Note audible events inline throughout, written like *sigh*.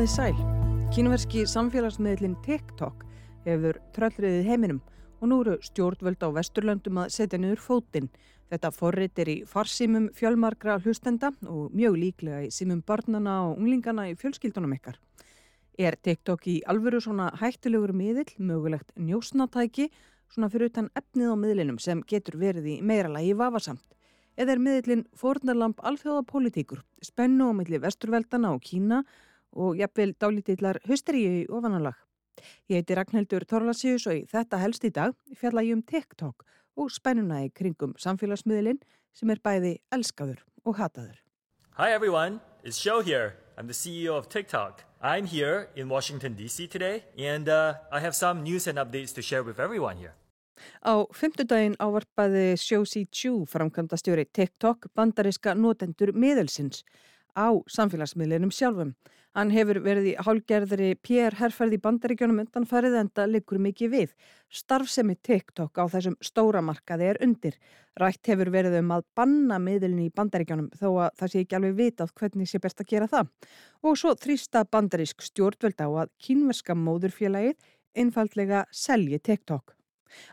Komiði sæl. Kínuverski samfélagsmiðlinn TikTok hefur tröllriðið heiminum og nú eru stjórnvöld á Vesturlöndum að setja niður fótinn. Þetta forrit er í farsímum fjölmarkra hlustenda og mjög líklega í símum barnana og unglingana í fjölskyldunum ykkar. Er TikTok í alvöru svona hættilegur miðill, mögulegt njósnatæki, svona fyrir utan efnið á miðlinum sem getur verið í meira lagi vafasamt? Eða er miðlinn fornarlamp alþjóðapolítíkur, spennu á milli vesturveldana og Kína og jafnvel dálítillar hösteríu í ofanalag. Ég heiti Ragnhildur Torlasíus og í þetta helst í dag fjalla ég um TikTok og spennuna í kringum samfélagsmiðlinn sem er bæði elskaður og hataður. Hi everyone, it's Show here. I'm the CEO of TikTok. I'm here in Washington DC today and uh, I have some news and updates to share with everyone here. Á fymtudaginn ávarpaði Shousi Chu framkvæmda stjóri TikTok bandariska notendur miðelsins á samfélagsmiðlinum sjálfum. Hann hefur verið í hálgerðri PR herrferð í bandaríkjónum undanfærið en það liggur mikið við. Starfsemi TikTok á þessum stóra markaði er undir. Rætt hefur verið um að banna miðlunni í bandaríkjónum þó að það sé ekki alveg vitað hvernig sé best að gera það. Og svo þrýsta bandarísk stjórnveld á að kínverska móðurfélagið einfaldlega selji TikTok.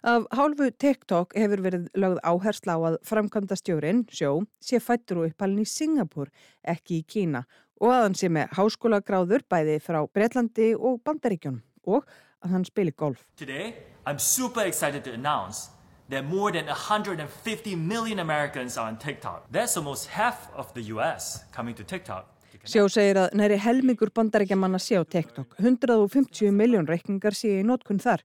Af hálfu TikTok hefur verið lögð áhersla á að framkvæmda stjórin, sjó, sé fættur og uppalinn í Singapur, ekki í Kína og að hann sé með háskóla gráður bæði frá Breitlandi og Bandaríkjónum og að hann spili golf. Today, I'm super excited to announce that more than 150 million Americans are on TikTok. That's almost half of the US coming to TikTok. Sjó segir að næri helmingur bandaríkjamanna sé á TikTok. 150 miljón reikningar sé í nótkunn þar.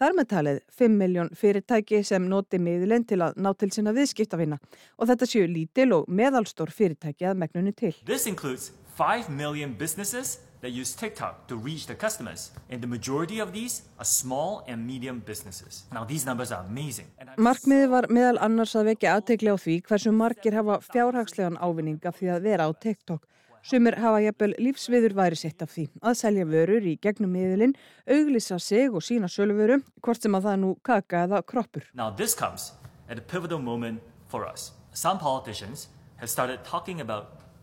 Þar með talið 5 miljón fyrirtæki sem noti miðlinn til að ná til sína viðskiptafina og þetta séu lítil og meðalstór fyrirtæki að megnunni til. This includes 5 million businesses that use TikTok to reach their customers and the majority of these are small and medium businesses. Now these numbers are amazing. Markmiði var meðal annars að vekja aðtegli á því hversu margir hafa fjárhagslegan ávinning af því að vera á TikTok Sumir hafa jafnvel lífsviður væri sett af því að selja vörur í gegnum miðlinn, auglisa sig og sína sölvöru, hvort sem að það nú kaka eða kroppur. Now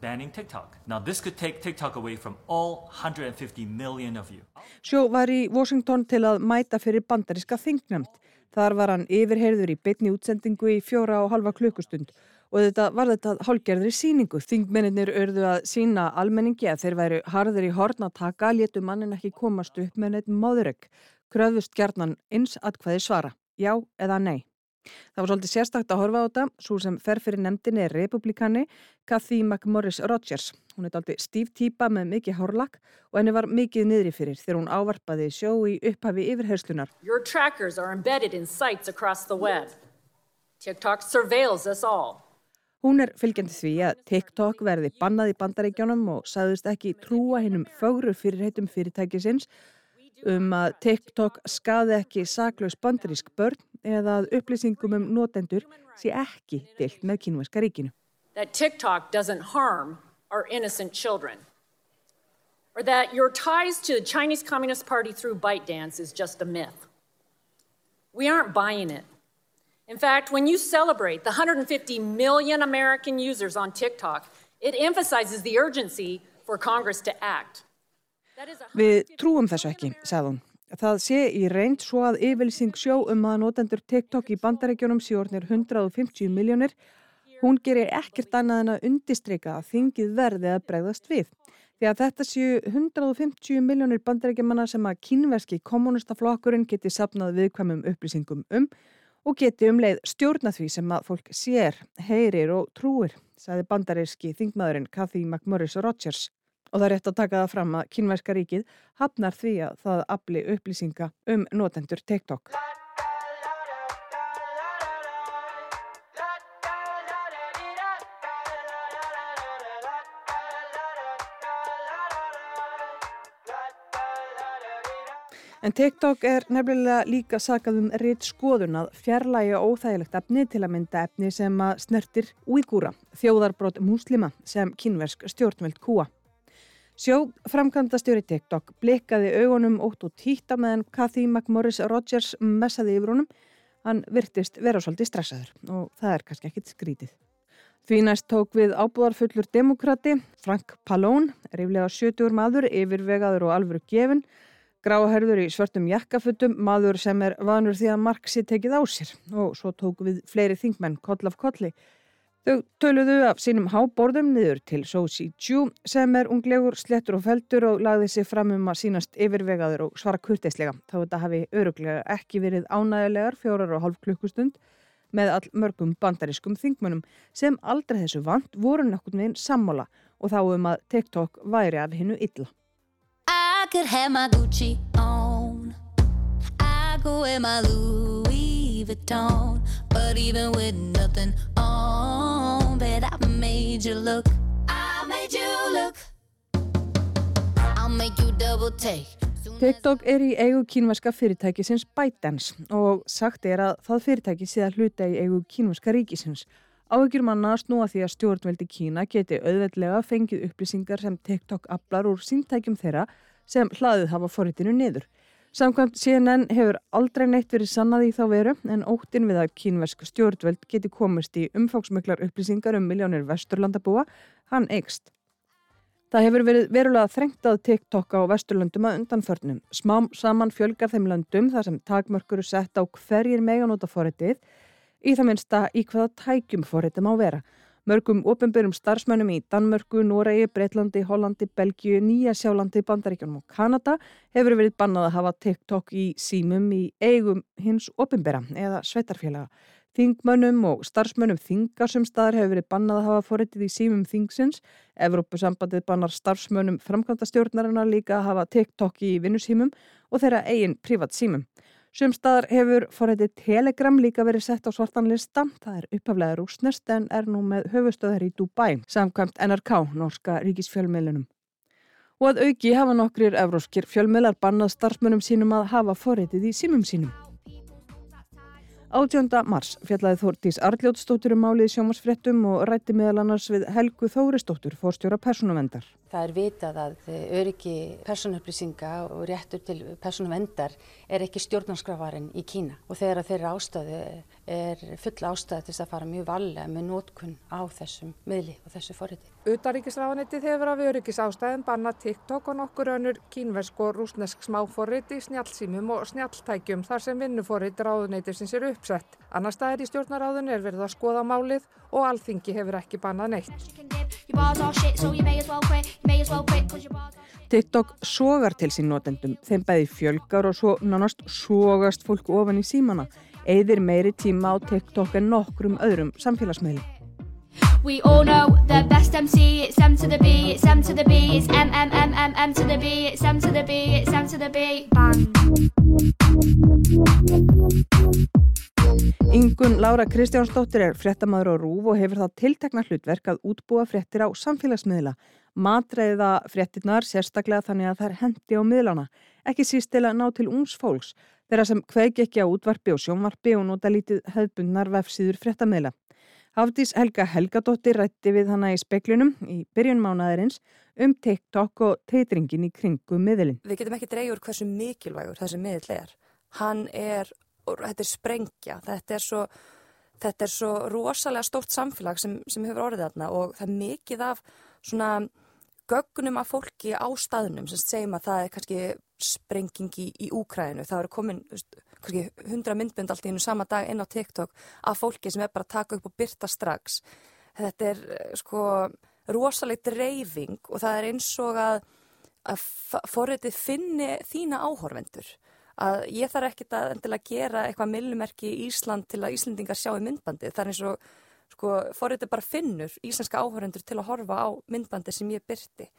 banning TikTok. Now this could take TikTok away from all 150 million of you. Sjó var í Washington til að mæta fyrir bandaríska þingnæmt. Þar var hann yfirherður í bytni útsendingu í fjóra og halva klukkustund og þetta var þetta hálgerðri síningu. Þingmennir örðu að sína almenningi að þeir væru harður í horn að taka, létu mannin ekki komast upp með neitt máðurögg. Kröðust gerðnan eins atkvæði svara, já eða nei. Það var svolítið sérstakt að horfa á þetta, svo sem fer fyrir nefndinni er republikani Kathy McMorris Rogers. Hún er aldrei stíf týpa með mikið hárlakk og henni var mikið niðri fyrir þegar hún ávarpaði sjó í upphafi yfirherslunar. Your trackers are embedded in sites across the web. TikTok surveils us all. Hún er fylgjandi því að TikTok verði bannað í bandaríkjónum og sagðist ekki trúa hennum fögru fyrirheitum fyrirtækisins um að TikTok skaði ekki saklaus bandarísk börn eða að upplýsingum um notendur sé ekki deilt með kínverska ríkinu. That TikTok doesn't harm our innocent children. Or that your ties to the Chinese Communist Party through ByteDance is just a myth. We aren't buying it. In fact, when you celebrate the 150 million American users on TikTok, it emphasizes the urgency for Congress to act. Við trúum þessu ekki, sagði hún. Það sé í reynd svo að yfirlýsing sjó um að notendur TikTok í bandarækjunum síornir 150 miljónir. Hún gerir ekkert annað en að undistryka að þingið verði að bregðast við. Því að þetta séu 150 miljónir bandarækjumanna sem að kínverski kommunistaflokkurinn geti sapnað viðkvæmum upplýsingum um og geti um leið stjórna því sem að fólk sér, heyrir og trúir, sagði bandaríski þingmaðurinn Kathy McMorris Rogers. Og það er rétt að taka það fram að kynverska ríkið hafnar því að það afli upplýsinga um notendur TikTok. En TikTok er nefnilega líka sakað um reitt skoðun að fjarlægi óþægilegt efni til að mynda efni sem að snertir úígúra, þjóðarbrót múslima sem kynversk stjórnveld kúa. Sjó framkvæmda stjóri TikTok blikkaði augunum ótt og týtta meðan Kathy McMorris Rogers messaði yfir honum. Hann virtist vera svolítið stressaður og það er kannski ekkit skrítið. Því næst tók við ábúðarfullur demokrati, Frank Pallone, ríflega 70 maður, yfirvegaður og alvöru gefin, gráherður í svörtum jakkafuttum, maður sem er vanur því að Marxi tekið á sér og svo tók við fleiri þingmenn koll af kolli. Þau töluðu af sínum háborðum niður til Sosi Chu sem er unglegur, slettur og feldur og lagði sig fram um að sínast yfirvegaður og svara kurteislega. Þá þetta hafi öruglega ekki verið ánægilegar fjórar og hálf klukkustund með all mörgum bandariskum þingmönum sem aldrei þessu vant voru nokkurn veginn sammála og þá um að TikTok væri af hinnu illa. I could have my Gucci on I go with my Louis Vuitton But even with nothing on Bet I made you look I made you look I'll make you double take TikTok er í eigu kínverska fyrirtækisins ByteDance og sagt er að það fyrirtæki sé að hluta í eigu kínverska ríkisins. Áhyggjur manna snúa því að stjórnveldi Kína geti auðveldlega fengið upplýsingar sem TikTok aflar úr síntækjum þeirra sem hlaðið hafa forritinu niður. Samkvæmt CNN hefur aldrei neitt verið sannað í þá veru en óttin við að kínversk stjórnveld geti komist í umfáksmöklar upplýsingar um miljónir vesturlandabúa, hann eikst. Það hefur verið verulega þrengt að TikTok á vesturlöndum að undanförnum. Smám saman fjölgar þeim löndum þar sem takmörkur er sett á hverjir meganóta forritið í það minnsta í hvaða tækjum forritum á vera. Mörgum ofinbyrjum starfsmönnum í Danmörku, Noregi, Breitlandi, Hollandi, Belgiu, Nýja Sjálandi, Bandaríkjónum og Kanada hefur verið bannað að hafa TikTok í símum í eigum hins ofinbyrja eða sveitarfélaga. Þingmönnum og starfsmönnum þingarsumstaðar hefur verið bannað að hafa forritið í símum þingsins. Evrópusambandið bannar starfsmönnum framkvæmda stjórnarinnar líka að hafa TikTok í vinnusímum og þeirra eigin privat símum. Sumstaðar hefur forrætið Telegram líka verið sett á svartan lista. Það er upphaflega rúsnest en er nú með höfustöðar í Dubai, samkvæmt NRK, norska ríkisfjölmiðlunum. Og að auki hafa nokkrir evróskir fjölmiðlar bannað starfsmönum sínum að hafa forrætið í símum sínum. 18. mars fjallaði Þórtís Arljótsdóttur um málið sjómasfrettum og rætti meðal annars við Helgu Þóristóttur, fórstjóra persónuvendar. Það er vitað að öryggi persónuupplýsinga og réttur til persónuvendar er ekki stjórnarskrafarinn í Kína og þegar þeirra ástöðu er full ástæði til þess að fara mjög valega með nótkunn á þessum miðli og þessu forriti. Utaríkisráðanetti hefur af öryggis ástæðin banna TikTok og nokkur önnur kínversk og rúsnesk smáforriti, snjálfsýmum og snjálftækjum þar sem vinnuforrit ráðuneytisins er uppsett. Annar staðir í stjórnaráðun er verið að skoða málið og alþingi hefur ekki bannað neitt. TikTok sogar til sín notendum, þeim bæði fjölgar og svo nánast sogast fólk ofan í símana eigðir meiri tíma á TikTok en nokkrum öðrum bang. Ingun Laura Kristjánsdóttir er fréttamaður á RÚV og hefur það tiltekna hlutverk að útbúa fréttir á samfélagsmiðla. Matreiða fréttinnar sérstaklega þannig að það er hendi á miðlana, ekki síst til að ná til úns fólks þeirra sem kveiki ekki á útvarpi og sjónvarpi og nota lítið hefðbundnar vefsíður fréttamiðla. Hafdís Helga Helgadóttir rætti við hana í speklunum í byrjun mánaðarins um TikTok og teitringin í kringu miðlinn. Við getum ekki dreyjur hversu mikilvægur þessi miðl er. Hann er, þetta er sprengja, þetta er svo, þetta er svo rosalega stórt samfélag sem, sem hefur orðið þarna og það er mikið af svona gögnum af fólki á staðnum sem segjum að það er kannski sprenging í, í Úkræðinu. Það eru komin kannski hundra myndbund allt í hennu sama dag inn á TikTok af fólki sem er bara að taka upp og byrta strax. Þetta er eh, sko rosalegt reyfing og það er eins og að, að forritið finni þína áhorvendur. Að ég þarf ekkert að endilega gera eitthvað millumerki í Ísland til að Íslandingar sjá í myndbandi. Það er eins og sko, forritið bara finnur íslenska áhörendur til að horfa á myndbandi sem ég byrti.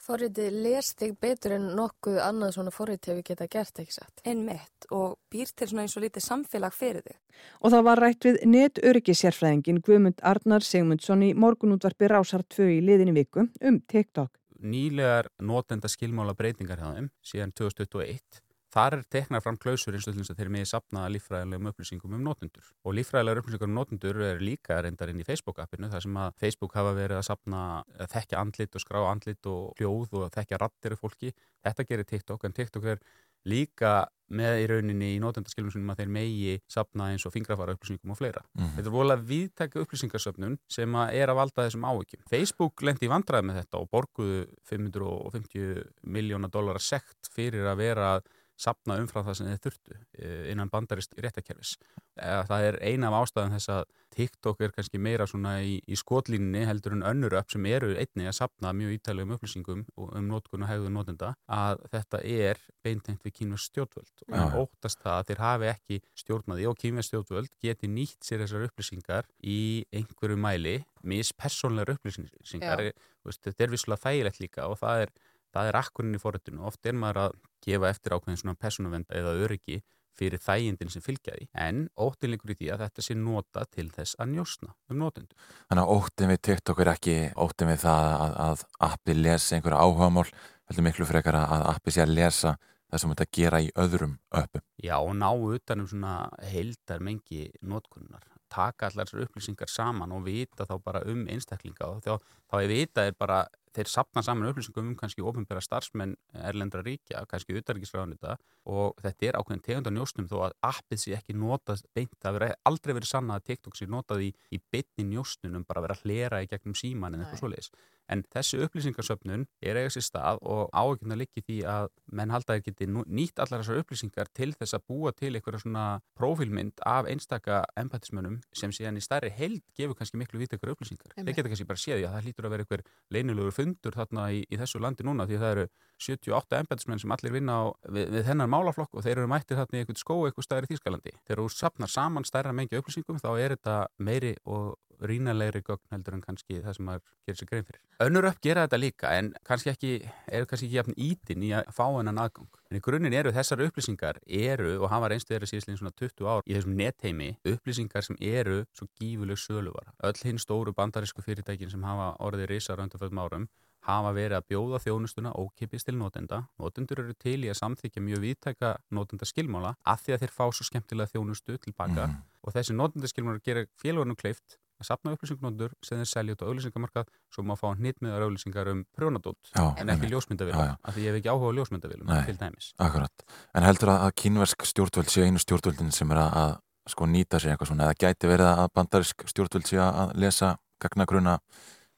Forritið les þig betur en nokkuð annað svona forritið við geta gert, ekki satt? Einn mitt og býr til svona eins og lítið samfélag fyrir þig. Og það var rætt við netöryggisjærfræðingin Guðmund Arnar Sigmundsson í morgunútvarpi Rásar 2 í liðinni viku um TikTok. Nýlegar notenda skilmála breytingar hjá þeim síðan 2021 Þar er teknað fram klausur eins og til þess að þeir miði sapna lífræðilegum upplýsingum um notendur. Og lífræðilegar upplýsingar um notendur er líka reyndar inn í Facebook-appinu þar sem að Facebook hafa verið að sapna að þekkja andlit og skrá andlit og hljóð og þekkja rattir af fólki. Þetta gerir TikTok en TikTok er líka með í rauninni í nótendaskilum sem að þeir megi sapna eins og fingrafara upplýsingum og fleira. Mhm. Þetta er volað viðtækja upplýsingarsöfnun sem að er að valda þessum áhyggjum. Facebook lendi í vandræði með þetta og borguðu 550 miljóna dólara sekt fyrir að vera að sapna umfram það sem þeir þurftu eh, innan bandarist réttakerfis. Það er eina af ástæðan þess að TikTok er kannski meira svona í, í skotlínni heldur en önnur upp sem eru einni að sapna mjög ítalegum upplýsingum um notkun og hegðu notenda að þetta er beintengt við kínverð stjórnvöld og Já. óttast það að þeir hafi ekki stjórnaði og kínverð stjórnvöld geti nýtt sér þessar upplýsingar í einhverju mæli mispersonlegar upplýsingar Já. Þú veist, þetta er vissulega þægilegt líka og það er, það er akkurinn í forritinu oft er maður að gefa eftir ákveðin svona persónuvend eða öryggi fyrir þægindin sem fylgja því en óttinleikur í því að þetta sé nota til þess að njósna um notendur. Þannig að óttin við TikTok er ekki óttin við það að, að appi lesi einhverja áhugamál, heldur miklu frekar að appi sé að lesa það sem þetta gera í öðrum öppum. Já, og ná utan um svona heildar mengi notkunnar. Taka allar þessar upplýsingar saman og vita þá bara um einstaklinga og þá, þá er vita er bara, þeir sapna saman upplýsingum um kannski ofinbæra starfsmenn erlendra ríkja, kannski utarikisræðanita og þetta er ákveðin tegundar njósnum þó að appið sé ekki notað beint, það verið aldrei verið sannað að TikTok sé notað í, í beinni njósnunum bara að vera að hlera í gegnum síman en eitthvað svoleiðis. En þessi upplýsingarsöfnun er eiga sér stað og áhugina liggi því að menn halda að þeir geti nýtt allar þessar upplýsingar til þess að búa til einhverja svona prófílmynd af einstaka empatismönnum sem síðan í stærri held gefur kannski miklu viðtekar upplýsingar. Þeir geta kannski bara séð því að það hlýtur að vera einhver leynilegur fundur þarna í, í þessu landi núna því að það eru 78 empatismenn sem allir vinna á, við, við þennan málaflokk og þeir eru mættir þarna í einhvern skó eitthvað stæðir í Þýskalandi. Þegar þú sapnar saman stærra mengi upplýsingum þá er þetta meiri og rínalegri gögn heldur en kannski það sem maður gerir sér grein fyrir. Önnur upp gera þetta líka en kannski ekki, eru kannski ekki jafn ítin í að fá hennan aðgang. En í grunninn eru þessar upplýsingar eru og hafa reynst þeirra síðan svona 20 ár í þessum netheimi upplýsingar sem eru svo gífuleg söluvara. Öll hinn stóru bandarísku fyrirtækin sem hafa orðið risar undanfjöldum árum hafa verið að bjóða þjónustuna ókipis til notenda. Notendur eru til í að samþykja mjög viðtæka notendaskilmála að því að þeir fá svo skemmtilega þjónustu tilbaka Mhm. og þessi notendaskilmálar gera félagunum kleift að sapna upplýsingnóttur sem þeir selja út á auðlýsingamarkað svo má fá með auðlýsingar um prjónadótt en ekki já. af því ég hef ekki áhuga á ljósmyndavélum Nei. til dæmis. Akkurat. En heldur að, að kínversk stjórnvöld sé einu stjórnvöldin sem er að, að sko nýta sér eitthvað svona eða gæti verið að bandarisk stjórnvöld sé að lesa gagnagruna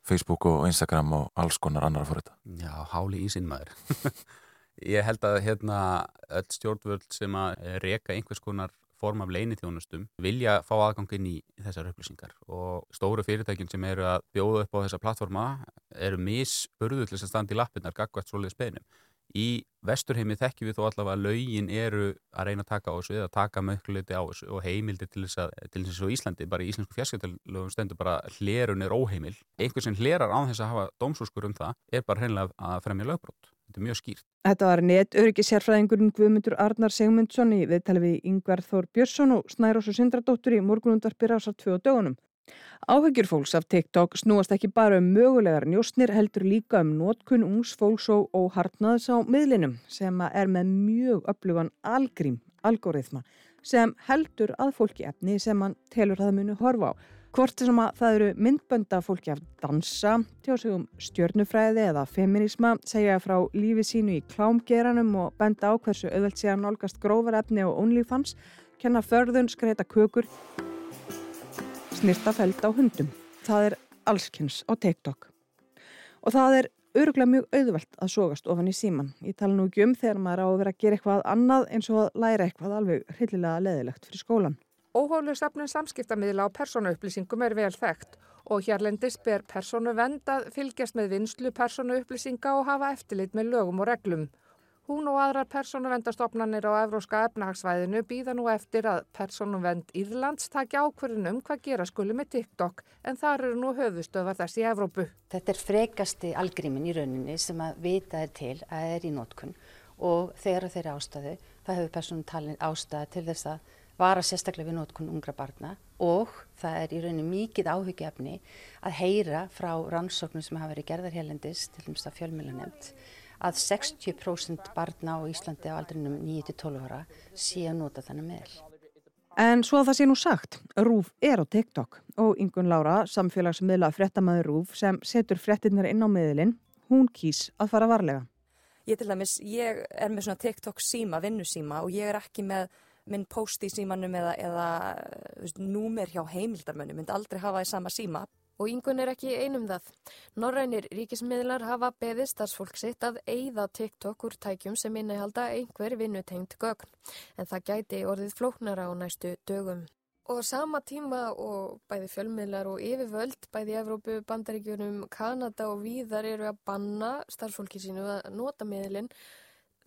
Facebook og Instagram og alls konar annar fór þetta. Já, háli í sinn maður. *laughs* ég held að hérna öll stjórnvöld sem að reka einhvers konar form af leinithjónustum vilja fá aðgang inn í þessar upplýsingar og stóru fyrirtækin sem eru að bjóða upp á þessa plattforma eru misburðu til þess að standa í lappinnar gagvært svoleiðis beðnum. Í vesturheimi þekkjum við þó allavega að lögin eru að reyna að taka á þessu eða taka möguliti á þessu og heimildir til þess að, til þess að Íslandi, bara í íslensku fjarskiptalögum stendur bara hlerun er óheimil. Einhver sem hlerar án þess að hafa dómsúskur um það er bara hreinlega að fremja lögbrot. Þetta er mjög skýrt. Þetta var net öryggisjárfræðingurinn Guðmundur Arnar Sigmundsson í viðtali við Yngvar Þór Björnsson og Snærós og Sindradóttur í morgunundarpir ásar 2 dögunum. Áhyggjur fólks af TikTok snúast ekki bara um mögulegar njóstnir heldur líka um nótkun ungs fólks og óhartnaðs á miðlinum sem er með mjög öflugan algrím, algoritma, sem heldur að fólki efni sem hann telur að það muni horfa á. Hvort sem að það eru myndbönda fólki af dansa, tjóðsögum stjörnufræði eða feminisma, segja frá lífi sínu í klámgeranum og benda á hversu auðvelt sé að nálgast grófar efni og OnlyFans, kenna förðun, skreita kökur, snirta feld á hundum. Það er allskynns á TikTok. Og það er öruglega mjög auðvelt að sogast ofan í síman. Ég tala nú ekki um þegar maður á að vera að gera eitthvað annað eins og að læra eitthvað alveg hryllilega leðilegt fyrir skólan. Óhóflu stefnun samskiptamiðla á persónuupplýsingum er vel þekkt og hérlendis ber persónu vend að fylgjast með vinslu persónuupplýsinga og hafa eftirlit með lögum og reglum. Hún og aðrar persónuvendastofnanir á Evróska efnahagsvæðinu býða nú eftir að persónuvend Írlands taki ákvörðun um hvað gera skuli með TikTok en þar eru nú höfustöðvar þess í Evrópu. Þetta er frekasti algrímin í rauninni sem að vita er til að er í nótkun og þegar þeirra ástöðu, það hefur persónum talin ástæða til þess að vara sérstaklega við nótkun ungra barna og það er í rauninni mikið áhugjöfni að heyra frá rannsóknum sem hafa verið gerðar hérlendis, til dæmis að fjölmjöla nefnt, að 60% barna á Íslandi á aldrinum 9-12 ára sé að nota þannig meðl. En svo að það sé nú sagt, Rúf er á TikTok og Ingun Lára, samfélagsmiðla fréttamaður Rúf sem setur fréttinnar inn á miðlinn, hún kýs að fara varlega. Ég til dæmis, ég er með svona TikTok síma, vinnusíma og ég er ekki með minn post í símanum eða, eða veist, númer hjá heimildarmönnu, myndi aldrei hafa í sama síma. Og yngun er ekki einum það. Norrænir ríkismiðlar hafa beðið starfsfólk sitt að eigða TikTok úr tækjum sem innihalda einhver vinnutengt gögn. En það gæti orðið flóknara á næstu dögum. Og sama tíma og bæði fjölmiðlar og yfirvöld, bæði Evrópu, Bandaríkjunum, Kanada og víðar eru að banna starfsfólki sínu að nota miðlinn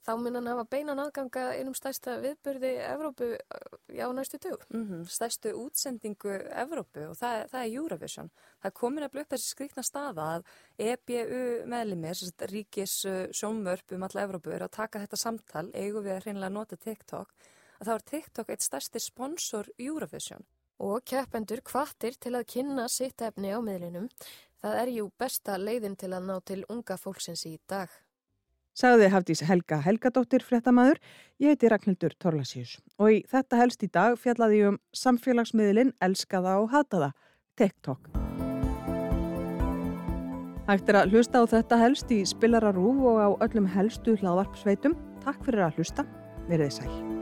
þá mun hann hafa beinan aðganga einum stærsta viðbörði Evrópu á næstu tjók. Mm -hmm, stærstu útsendingu Evrópu og það, það er Eurovision. Það komin að blöta þessi skrikna staða að EBU meðlimir, ríkis sjónvörp um alla Evrópu, er að taka þetta samtal, eigum við að hreinlega nota TikTok, að þá er TikTok eitt stærsti sponsor Eurovision. Og keppendur kvartir til að kynna sitt efni á miðlinum. Það er jú besta leiðin til að ná til unga fólksins í dag. Sagði Hafdís Helga Helgadóttir fréttamaður, ég heiti Ragnhildur Torlasíus og í þetta helst í dag fjallaði ég um samfélagsmiðlinn Elskaða og Hataða, TikTok. Hægt er að hlusta á þetta helst í Spilararúf og á öllum helstu hlaðvarpsveitum. Takk fyrir að hlusta, verið sæl.